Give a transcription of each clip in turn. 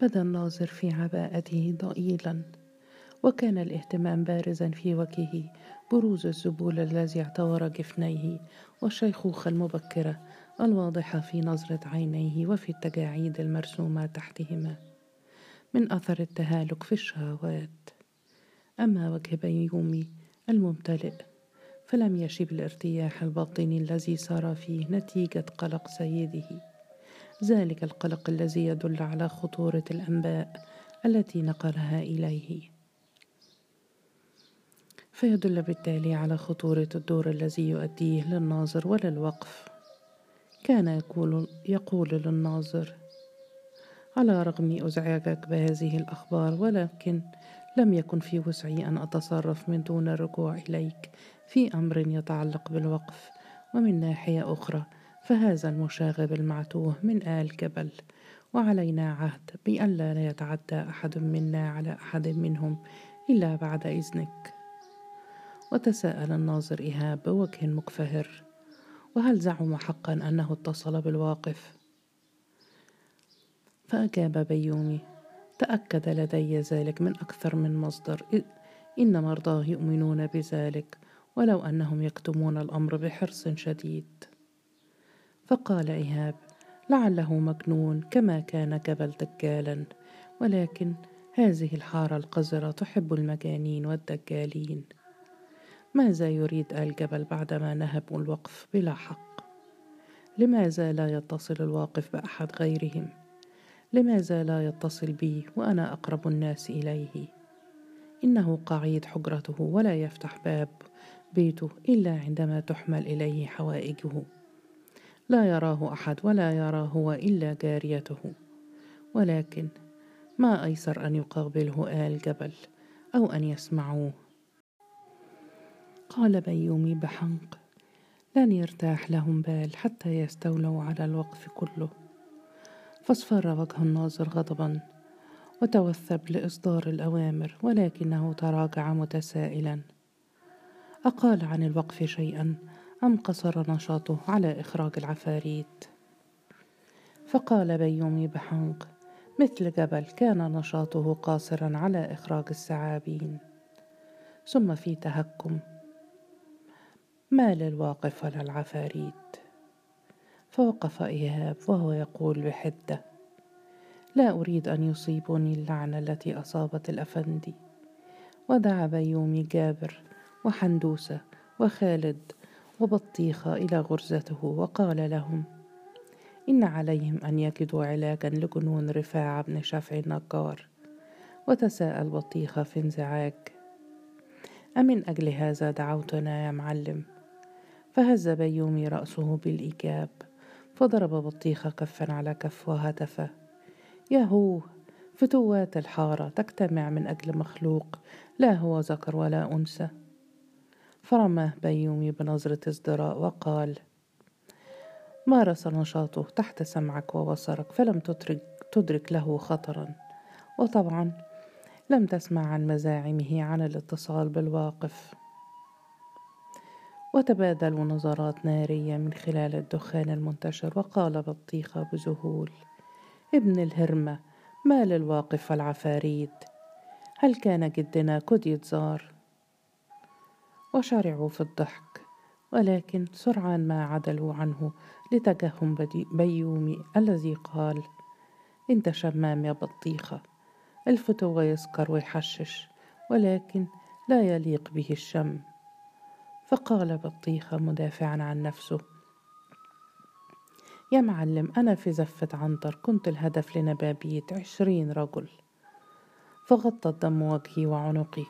بدا الناظر في عباءته ضئيلا وكان الاهتمام بارزا في وجهه بروز الذبول الذي اعتور جفنيه والشيخوخة المبكرة الواضحة في نظرة عينيه وفي التجاعيد المرسومة تحتهما. من أثر التهالك في الشهوات. أما وجه بيومي الممتلئ فلم يشب الارتياح الباطني الذي سار فيه نتيجة قلق سيده. ذلك القلق الذي يدل على خطورة الأنباء التي نقلها إليه. فيدل بالتالي على خطورة الدور الذي يؤديه للناظر وللوقف كان يقول, يقول للناظر على رغم أزعاجك بهذه الأخبار ولكن لم يكن في وسعي أن أتصرف من دون الرجوع إليك في أمر يتعلق بالوقف ومن ناحية أخرى فهذا المشاغب المعتوه من آل جبل. وعلينا عهد بألا لا يتعدى أحد منا على أحد منهم إلا بعد إذنك. وتساءل الناظر إيهاب بوجه مكفهر وهل زعم حقا أنه اتصل بالواقف؟ فأجاب بيومي تأكد لدي ذلك من أكثر من مصدر إن مرضاه يؤمنون بذلك ولو أنهم يكتمون الأمر بحرص شديد. فقال إيهاب لعله مجنون كما كان جبل دجالا ولكن هذه الحارة القذرة تحب المجانين والدجالين. ماذا يريد الجبل بعدما نهبوا الوقف بلا حق؟ لماذا لا يتصل الواقف بأحد غيرهم؟ لماذا لا يتصل بي وأنا أقرب الناس إليه؟ إنه قعيد حجرته ولا يفتح باب بيته إلا عندما تحمل إليه حوائجه. لا يراه أحد ولا يرى هو إلا جاريته. ولكن ما أيسر أن يقابله آل جبل أو أن يسمعوه؟ قال بيومي بحنق لن يرتاح لهم بال حتى يستولوا على الوقف كله. فاصفر وجه الناظر غضبا وتوثب لإصدار الأوامر ولكنه تراجع متسائلا. أقال عن الوقف شيئا أم قصر نشاطه على إخراج العفاريت؟ فقال بيومي بحنق مثل جبل كان نشاطه قاصرا على إخراج الثعابين. ثم في تهكم ما للواقف ولا العفاريت؟ فوقف إيهاب وهو يقول بحدة لا أريد أن يصيبني اللعنة التي أصابت الأفندي. ودعا بيومي جابر وحندوسة وخالد وبطيخة إلى غرزته وقال لهم إن عليهم أن يجدوا علاجا لجنون رفاعة بن شفع النجار وتساءل بطيخة في انزعاج أمن أجل هذا دعوتنا يا معلم؟ فهز بيومي رأسه بالإيجاب فضرب بطيخة كفا على كف وهتف ياهو فتوات الحارة تجتمع من أجل مخلوق لا هو ذكر ولا أنثى. فرماه بيومي بنظرة ازدراء وقال مارس نشاطه تحت سمعك وبصرك فلم تدرك, تدرك له خطرا. وطبعا لم تسمع عن مزاعمه عن الاتصال بالواقف. وتبادلوا نظرات نارية من خلال الدخان المنتشر وقال بطيخة بذهول ابن الهرمة ما للواقف والعفاريت هل كان جدنا كديت زار وشرعوا في الضحك ولكن سرعان ما عدلوا عنه لتجهم بيومي الذي قال انت شمام يا بطيخة الفتو يسكر ويحشش ولكن لا يليق به الشم. فقال بطيخة مدافعا عن نفسه يا معلم أنا في زفة عنتر كنت الهدف لنبابية عشرين رجل فغطى الدم وجهي وعنقي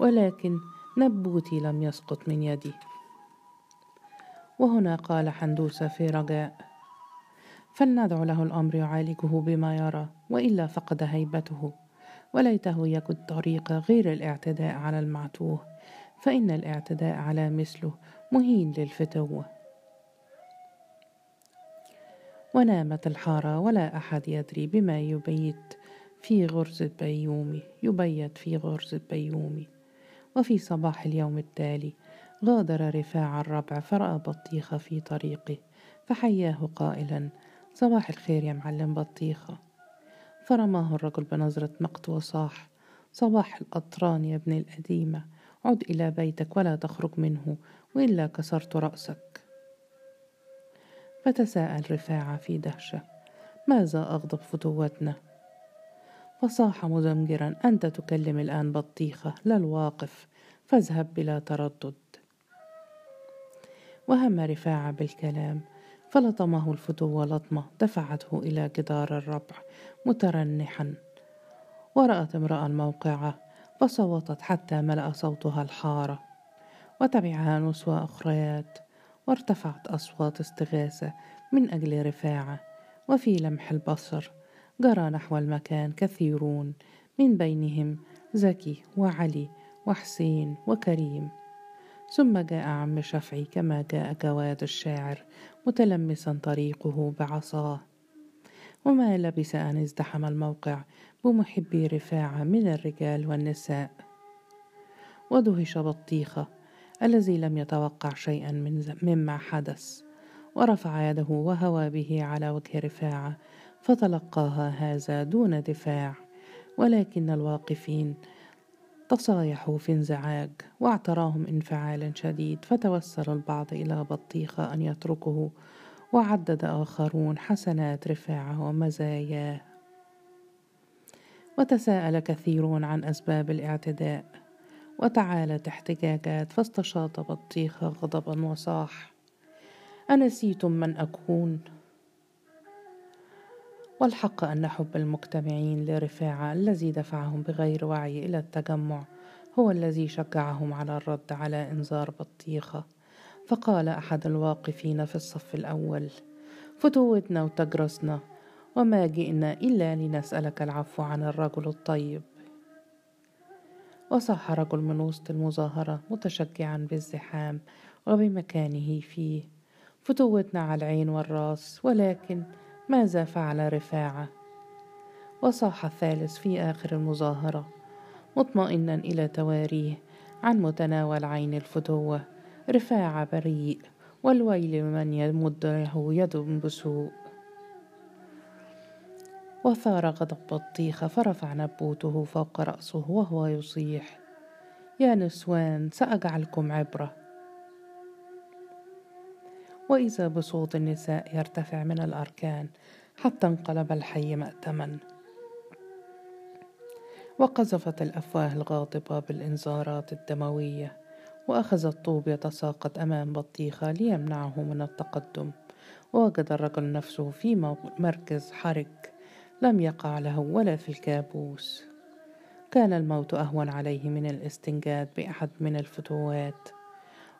ولكن نبوتي لم يسقط من يدي. وهنا قال حندوسة في رجاء فلندع له الأمر يعالجه بما يرى وإلا فقد هيبته. وليته يجد طريقة غير الاعتداء على المعتوه فإن الاعتداء على مثله مهين للفتوة. ونامت الحارة ولا أحد يدري بما يبيت في غرزة بيومي يبيت في غرزة بيومي وفي صباح اليوم التالي غادر رفاع الربع فرأى بطيخة في طريقه فحياه قائلا صباح الخير يا معلم بطيخة فرماه الرجل بنظرة مقت وصاح صباح الأطران يا ابن الأديمة عد إلى بيتك ولا تخرج منه وإلا كسرت رأسك. فتساءل رفاعة في دهشة ماذا أغضب فتوتنا؟ فصاح مزمجرا أنت تكلم الآن بطيخة لا الواقف. فاذهب بلا تردد. وهم رفاعة بالكلام. فلطمه الفتو لطمة دفعته إلى جدار الربع مترنحا. ورأت امرأة الموقعة فصوتت حتى ملأ صوتها الحارة. وتبعها نسوة أخريات. وارتفعت أصوات استغاثة من أجل رفاعة. وفي لمح البصر جرى نحو المكان كثيرون من بينهم زكي وعلي وحسين وكريم. ثم جاء عم شفعي كما جاء جواد الشاعر متلمسا طريقه بعصاه. وما لبث أن ازدحم الموقع بمحبي رفاعة من الرجال والنساء. ودهش بطيخة الذي لم يتوقع شيئا من مما حدث. ورفع يده وهوى به على وجه رفاعة فتلقاها هذا دون دفاع ولكن الواقفين تصايحوا في انزعاج واعتراهم انفعال شديد فتوسل البعض إلى بطيخة أن يتركه وعدد آخرون حسنات رفاعة ومزاياه. وتساءل كثيرون عن أسباب الاعتداء وتعالت احتجاجات فاستشاط بطيخة غضبا وصاح. أنسيتم من أكون؟ والحق أن حب المجتمعين لرفاعة الذي دفعهم بغير وعي إلى التجمع هو الذي شجعهم على الرد على إنذار بطيخة. فقال أحد الواقفين في الصف الأول فتوتنا وتجرسنا وما جئنا إلا لنسألك العفو عن الرجل الطيب. وصح رجل من وسط المظاهرة متشجعا بالزحام وبمكانه فيه فتوتنا على العين والرأس ولكن ماذا فعل رفاعة؟ وصاح الثالث في آخر المظاهرة مطمئنا إلى تواريه عن متناول عين الفتوة. رفاعة بريء والويل من يمد له يد بسوء. وثار غضب بطيخة فرفع نبوته فوق رأسه وهو يصيح. يا نسوان سأجعلكم عبرة. وإذا بصوت النساء يرتفع من الأركان حتى انقلب الحي مأتما. وقذفت الأفواه الغاضبة بالإنذارات الدموية وأخذ الطوب يتساقط أمام بطيخة ليمنعه من التقدم. ووجد الرجل نفسه في مركز حرج لم يقع له ولا في الكابوس. كان الموت أهون عليه من الاستنجاد بأحد من الفتوات.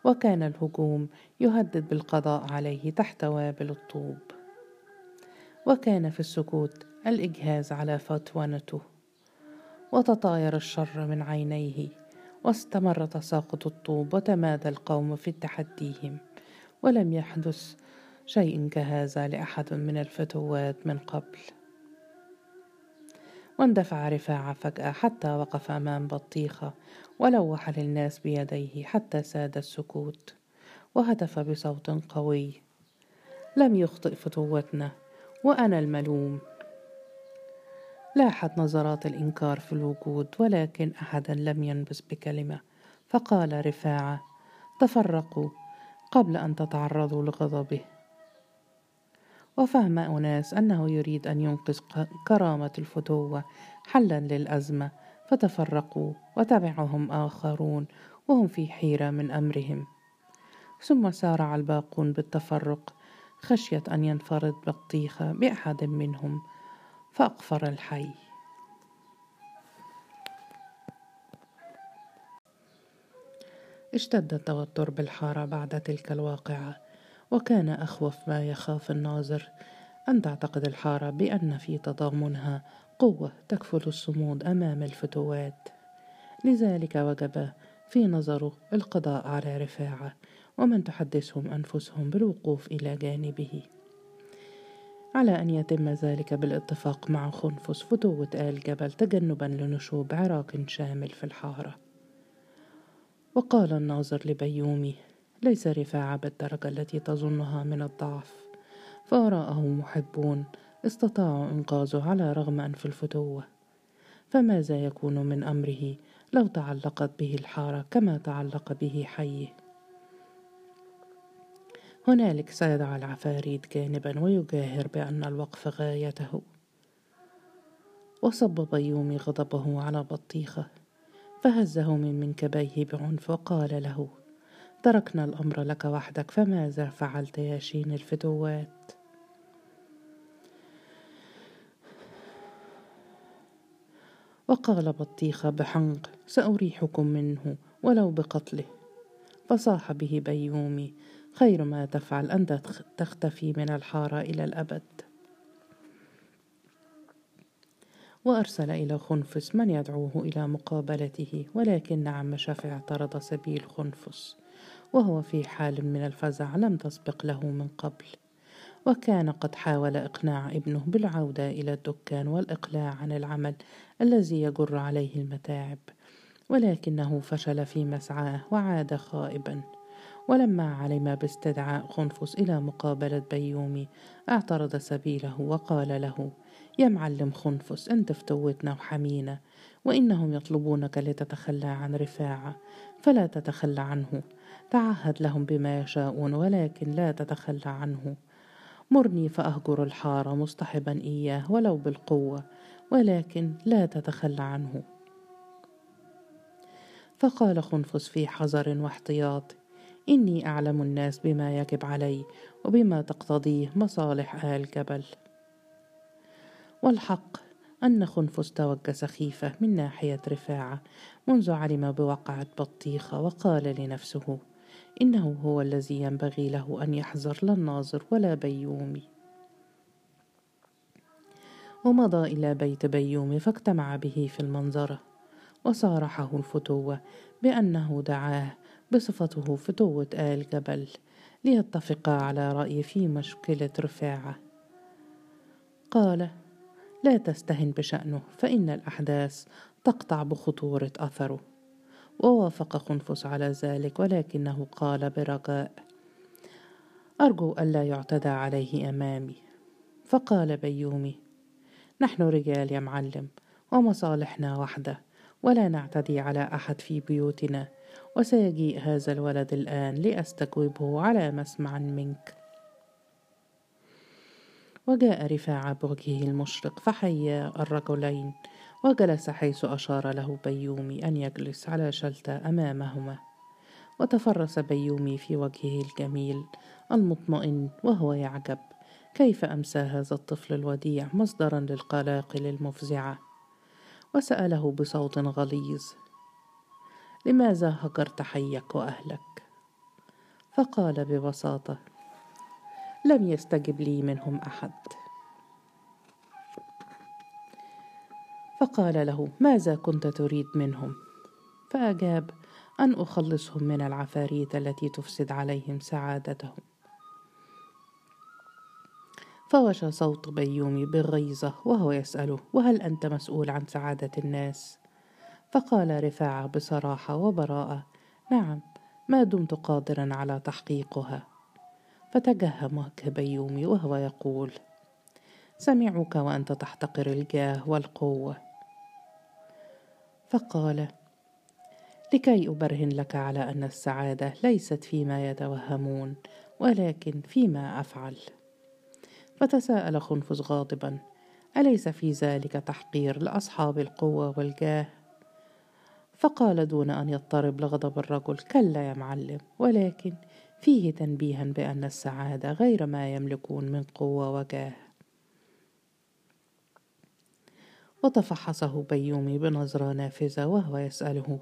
وكان الهجوم يهدد بالقضاء عليه تحت وابل الطوب. وكان في السكوت الإجهاز على فتونته وتطاير الشر من عينيه واستمر تساقط الطوب وتمادى القوم في تحديهم. ولم يحدث شيء كهذا لأحد من الفتوات من قبل. واندفع رفاعة فجأة حتى وقف أمام بطيخة ولوح للناس بيديه حتى ساد السكوت. وهتف بصوت قوي. لم يخطئ فتوتنا وأنا الملوم. لاحت نظرات الإنكار في الوجود ولكن أحدا لم ينبس بكلمة. فقال رفاعة تفرقوا قبل أن تتعرضوا لغضبه. وفهم أناس أنه يريد أن ينقذ كرامة الفتوة حلا للأزمة فتفرقوا وتبعهم آخرون وهم في حيرة من أمرهم. ثم سارع الباقون بالتفرق خشية أن ينفرد بطيخة بأحد منهم فأقفر الحي. اشتد التوتر بالحارة بعد تلك الواقعة وكان أخوف ما يخاف الناظر. أن تعتقد الحارة بأن في تضامنها قوة تكفل الصمود أمام الفتوات. لذلك وجب في نظره القضاء على رفاعة ومن تحدثهم أنفسهم بالوقوف إلى جانبه. على أن يتم ذلك بالاتفاق مع خنفس فتوة آل جبل تجنبا لنشوب عراق شامل في الحارة. وقال الناظر لبيومي ليس رفاعة بالدرجة التي تظنها من الضعف فوراءه محبون استطاعوا إنقاذه على رغم أنف الفتوة. فماذا يكون من أمره لو تعلقت به الحارة كما تعلق به حيه هنالك سيدع العفاريت جانبا ويجاهر بأن الوقف غايته. وصب بيومي غضبه على بطيخة فهزه من منكبيه بعنف وقال له تركنا الأمر لك وحدك فماذا فعلت يا شين الفتوات؟ وقال بطيخة بحنق سأريحكم منه ولو بقتله. فصاح به بيومي خير ما تفعل أن تختفي من الحارة إلى الأبد. وأرسل إلى خنفس من يدعوه إلى مقابلته ولكن عم شفع اعترض سبيل خنفس وهو في حال من الفزع لم تسبق له من قبل. وكان قد حاول إقناع ابنه بالعودة إلى الدكان والإقلاع عن العمل الذي يجر عليه المتاعب ولكنه فشل في مسعاه وعاد خائبا. ولما علم باستدعاء خنفس إلى مقابلة بيومي اعترض سبيله وقال له يا معلم خنفس أنت فتوتنا وحمينا وإنهم يطلبونك لتتخلى عن رفاعة فلا تتخلى عنه. تعهد لهم بما يشاءون ولكن لا تتخلى عنه. مرني فأهجر الحارة مصطحبا إياه ولو بالقوة ولكن لا تتخلى عنه. فقال خنفس في حذر واحتياط إني أعلم الناس بما يجب علي وبما تقتضيه مصالح آل جبل. والحق أن خنفس توج سخيفة من ناحية رفاعة منذ علم بوقعة بطيخة وقال لنفسه إنه هو الذي ينبغي له أن يحذر لا الناظر ولا بيومي. ومضى إلى بيت بيومي فاجتمع به في المنظرة وصارحه الفتوة بأنه دعاه بصفته فتوة آل جبل ليتفقا على رأي في مشكلة رفاعة. قال لا تستهن بشأنه فإن الأحداث تقطع بخطورة أثره. ووافق خنفس على ذلك ولكنه قال برجاء أرجو ألا يعتدى عليه أمامي. فقال بيومي نحن رجال يا معلم ومصالحنا وحده ولا نعتدي على أحد في بيوتنا وسيجيء هذا الولد الآن لأستجوبه على مسمع منك. وجاء رفاعة بوجهه المشرق فحيا الرجلين وجلس حيث أشار له بيومي أن يجلس على شلتة أمامهما. وتفرس بيومي في وجهه الجميل المطمئن وهو يعجب. كيف أمسى هذا الطفل الوديع مصدرا للقلاقل المفزعة وسأله بصوت غليظ. لماذا هجرت حيك وأهلك؟ فقال ببساطة لم يستجب لي منهم أحد. فقال له ماذا كنت تريد منهم؟ فأجاب أن أخلصهم من العفاريت التي تفسد عليهم سعادتهم. فوشى صوت بيومي بالغيظة وهو يسأله وهل أنت مسؤول عن سعادة الناس؟ فقال رفاعة بصراحة وبراءة نعم ما دمت قادرا على تحقيقها. فتجهم كبيومي وهو يقول سمعك وأنت تحتقر الجاه والقوة. فقال لكي أبرهن لك على أن السعادة ليست فيما يتوهمون ولكن فيما أفعل. فتساءل خنفس غاضبا أليس في ذلك تحقير لأصحاب القوة والجاه؟ فقال دون أن يضطرب لغضب الرجل كلا يا معلم ولكن فيه تنبيها بأن السعادة غير ما يملكون من قوة وجاه. وتفحصه بيومي بنظرة نافذة وهو يسأله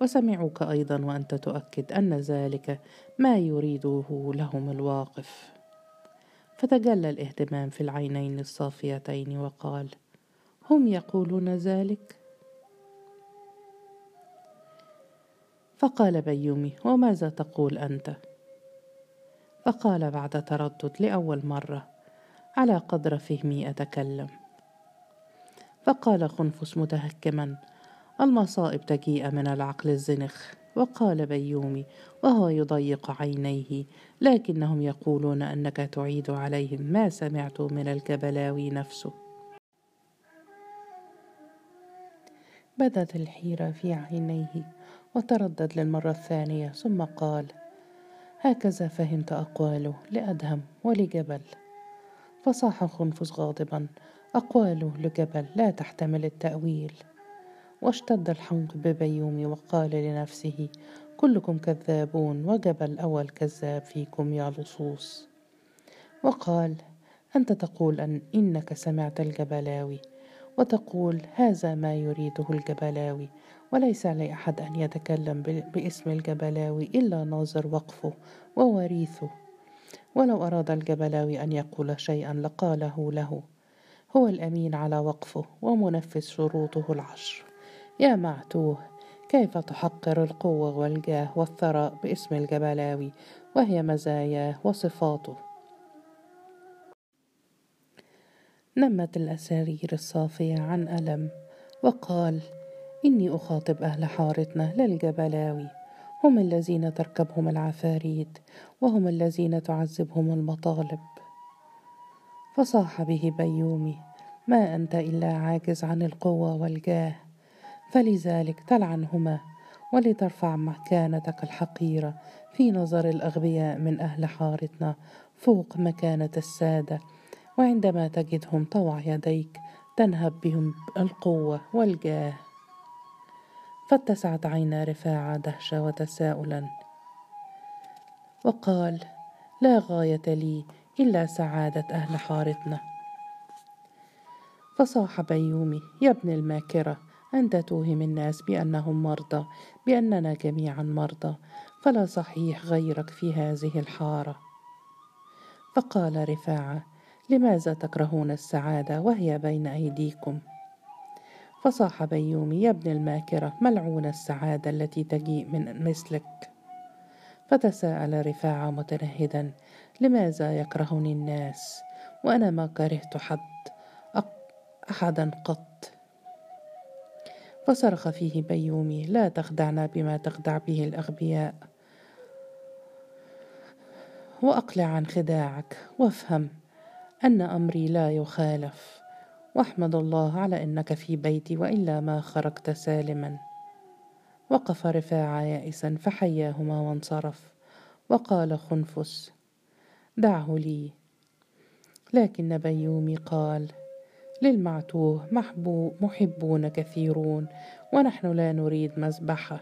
وسمعوك أيضا وأنت تؤكد أن ذلك ما يريده لهم الواقف. فتجلى الاهتمام في العينين الصافيتين وقال هم يقولون ذلك؟ فقال بيومي وماذا تقول أنت؟ فقال بعد تردد لأول مرة على قدر فهمي أتكلم. فقال خنفس متهكما المصائب تجيء من العقل الزنخ. وقال بيومي وهو يضيق عينيه لكنهم يقولون أنك تعيد عليهم ما سمعت من الجبلاوي نفسه. بدت الحيرة في عينيه وتردد للمرة الثانية ثم قال هكذا فهمت أقواله لأدهم ولجبل. فصاح خنفس غاضبا أقواله لجبل لا تحتمل التأويل. واشتد الحنق ببيومي وقال لنفسه كلكم كذابون وجبل أول كذاب فيكم يا لصوص. وقال أنت تقول أن إنك سمعت الجبلاوي وتقول هذا ما يريده الجبلاوي وليس لأحد أن يتكلم باسم الجبلاوي إلا ناظر وقفه ووريثه. ولو أراد الجبلاوي أن يقول شيئا لقاله له. هو الأمين على وقفه ومنفذ شروطه العشر. يا معتوه كيف تحقر القوة والجاه والثراء باسم الجبلاوي وهي مزاياه وصفاته؟ نمت الأسارير الصافية عن ألم وقال إني أخاطب أهل حارتنا لا الجبلاوي هم الذين تركبهم العفاريت وهم الذين تعذبهم المطالب. فصاح به بيومي ما أنت إلا عاجز عن القوة والجاه فلذلك تلعنهما ولترفع مكانتك الحقيرة في نظر الأغبياء من أهل حارتنا فوق مكانة السادة وعندما تجدهم طوع يديك تنهب بهم القوة والجاه. فاتسعت عينا رفاعة دهشة وتساؤلا وقال لا غاية لي إلا سعادة أهل حارتنا. فصاح بيومي يا ابن الماكرة أنت توهم الناس بأنهم مرضى بأننا جميعا مرضى فلا صحيح غيرك في هذه الحارة. فقال رفاعة لماذا تكرهون السعادة وهي بين أيديكم؟ فصاح بيومي يا ابن الماكرة ملعون السعادة التي تجيء من مثلك. فتساءل رفاعة متنهدا لماذا يكرهني الناس وأنا ما كرهت حد أحدا قط؟ فصرخ فيه بيومي لا تخدعنا بما تخدع به الأغبياء. وأقلع عن خداعك وافهم أن أمري لا يخالف واحمد الله على إنك في بيتي وإلا ما خرجت سالما. وقف رفاعة يائسا فحياهما وانصرف وقال خنفس دعه لي. لكن بيومي قال للمعتوه محبو محبون كثيرون ونحن لا نريد مذبحة.